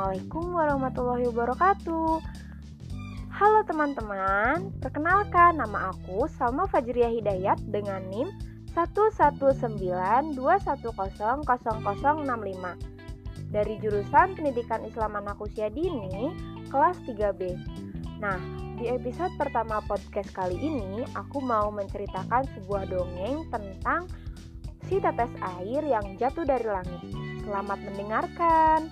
Assalamualaikum warahmatullahi wabarakatuh. Halo teman-teman, perkenalkan nama aku Salma Fajriya Hidayat dengan NIM 11921000065 dari jurusan Pendidikan Islam Anak Usia Dini kelas 3B. Nah, di episode pertama podcast kali ini aku mau menceritakan sebuah dongeng tentang si tetes air yang jatuh dari langit. Selamat mendengarkan.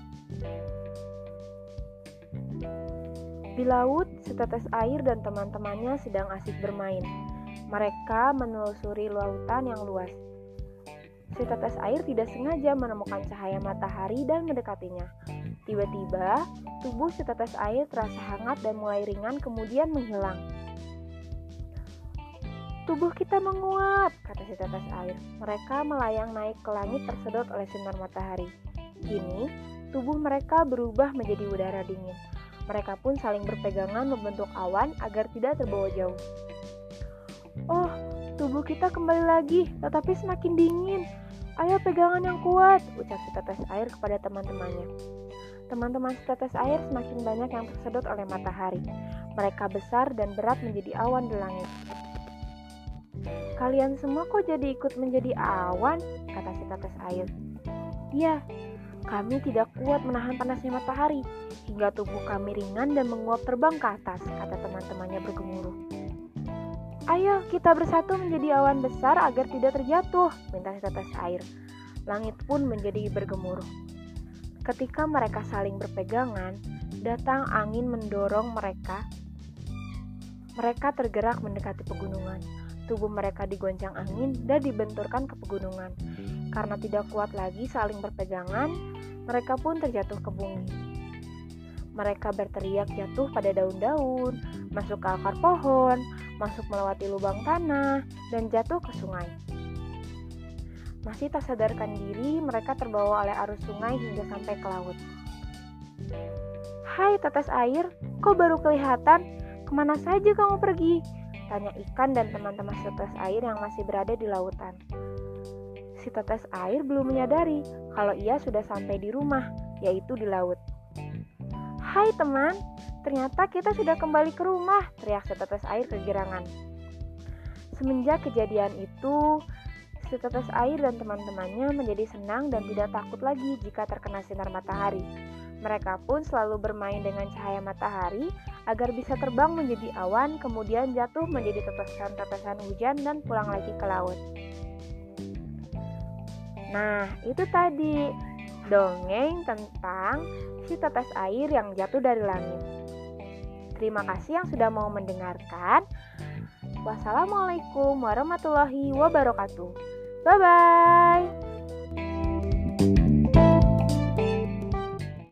Di laut, setetes air dan teman-temannya sedang asik bermain. Mereka menelusuri lautan yang luas. Setetes air tidak sengaja menemukan cahaya matahari dan mendekatinya. Tiba-tiba, tubuh setetes air terasa hangat dan mulai ringan kemudian menghilang. Tubuh kita menguap, kata si tetes air. Mereka melayang naik ke langit tersedot oleh sinar matahari. Kini, tubuh mereka berubah menjadi udara dingin. Mereka pun saling berpegangan membentuk awan agar tidak terbawa jauh. Oh, tubuh kita kembali lagi, tetapi semakin dingin. Ayo pegangan yang kuat, ucap setetes air kepada teman-temannya. Teman-teman setetes air semakin banyak yang tersedot oleh matahari. Mereka besar dan berat menjadi awan di langit. Kalian semua kok jadi ikut menjadi awan? kata si tetes air. Iya, kami tidak kuat menahan panasnya matahari, hingga tubuh kami ringan dan menguap terbang ke atas, kata teman-temannya bergemuruh. Ayo, kita bersatu menjadi awan besar agar tidak terjatuh, minta setetes air. Langit pun menjadi bergemuruh. Ketika mereka saling berpegangan, datang angin mendorong mereka. Mereka tergerak mendekati pegunungan. Tubuh mereka digoncang angin dan dibenturkan ke pegunungan. Karena tidak kuat lagi saling berpegangan, mereka pun terjatuh ke bumi. Mereka berteriak jatuh pada daun-daun, masuk ke akar pohon, masuk melewati lubang tanah, dan jatuh ke sungai. Masih tak sadarkan diri, mereka terbawa oleh arus sungai hingga sampai ke laut. Hai tetes air, kok baru kelihatan? Ke mana saja kamu pergi? Tanya ikan dan teman-teman setetes air yang masih berada di lautan si tetes air belum menyadari kalau ia sudah sampai di rumah, yaitu di laut. Hai teman, ternyata kita sudah kembali ke rumah, teriak setetes air kegirangan. Semenjak kejadian itu, setetes air dan teman-temannya menjadi senang dan tidak takut lagi jika terkena sinar matahari. Mereka pun selalu bermain dengan cahaya matahari agar bisa terbang menjadi awan, kemudian jatuh menjadi tetesan-tetesan hujan dan pulang lagi ke laut. Nah, itu tadi dongeng tentang si tetes air yang jatuh dari langit. Terima kasih yang sudah mau mendengarkan. Wassalamualaikum warahmatullahi wabarakatuh. Bye bye.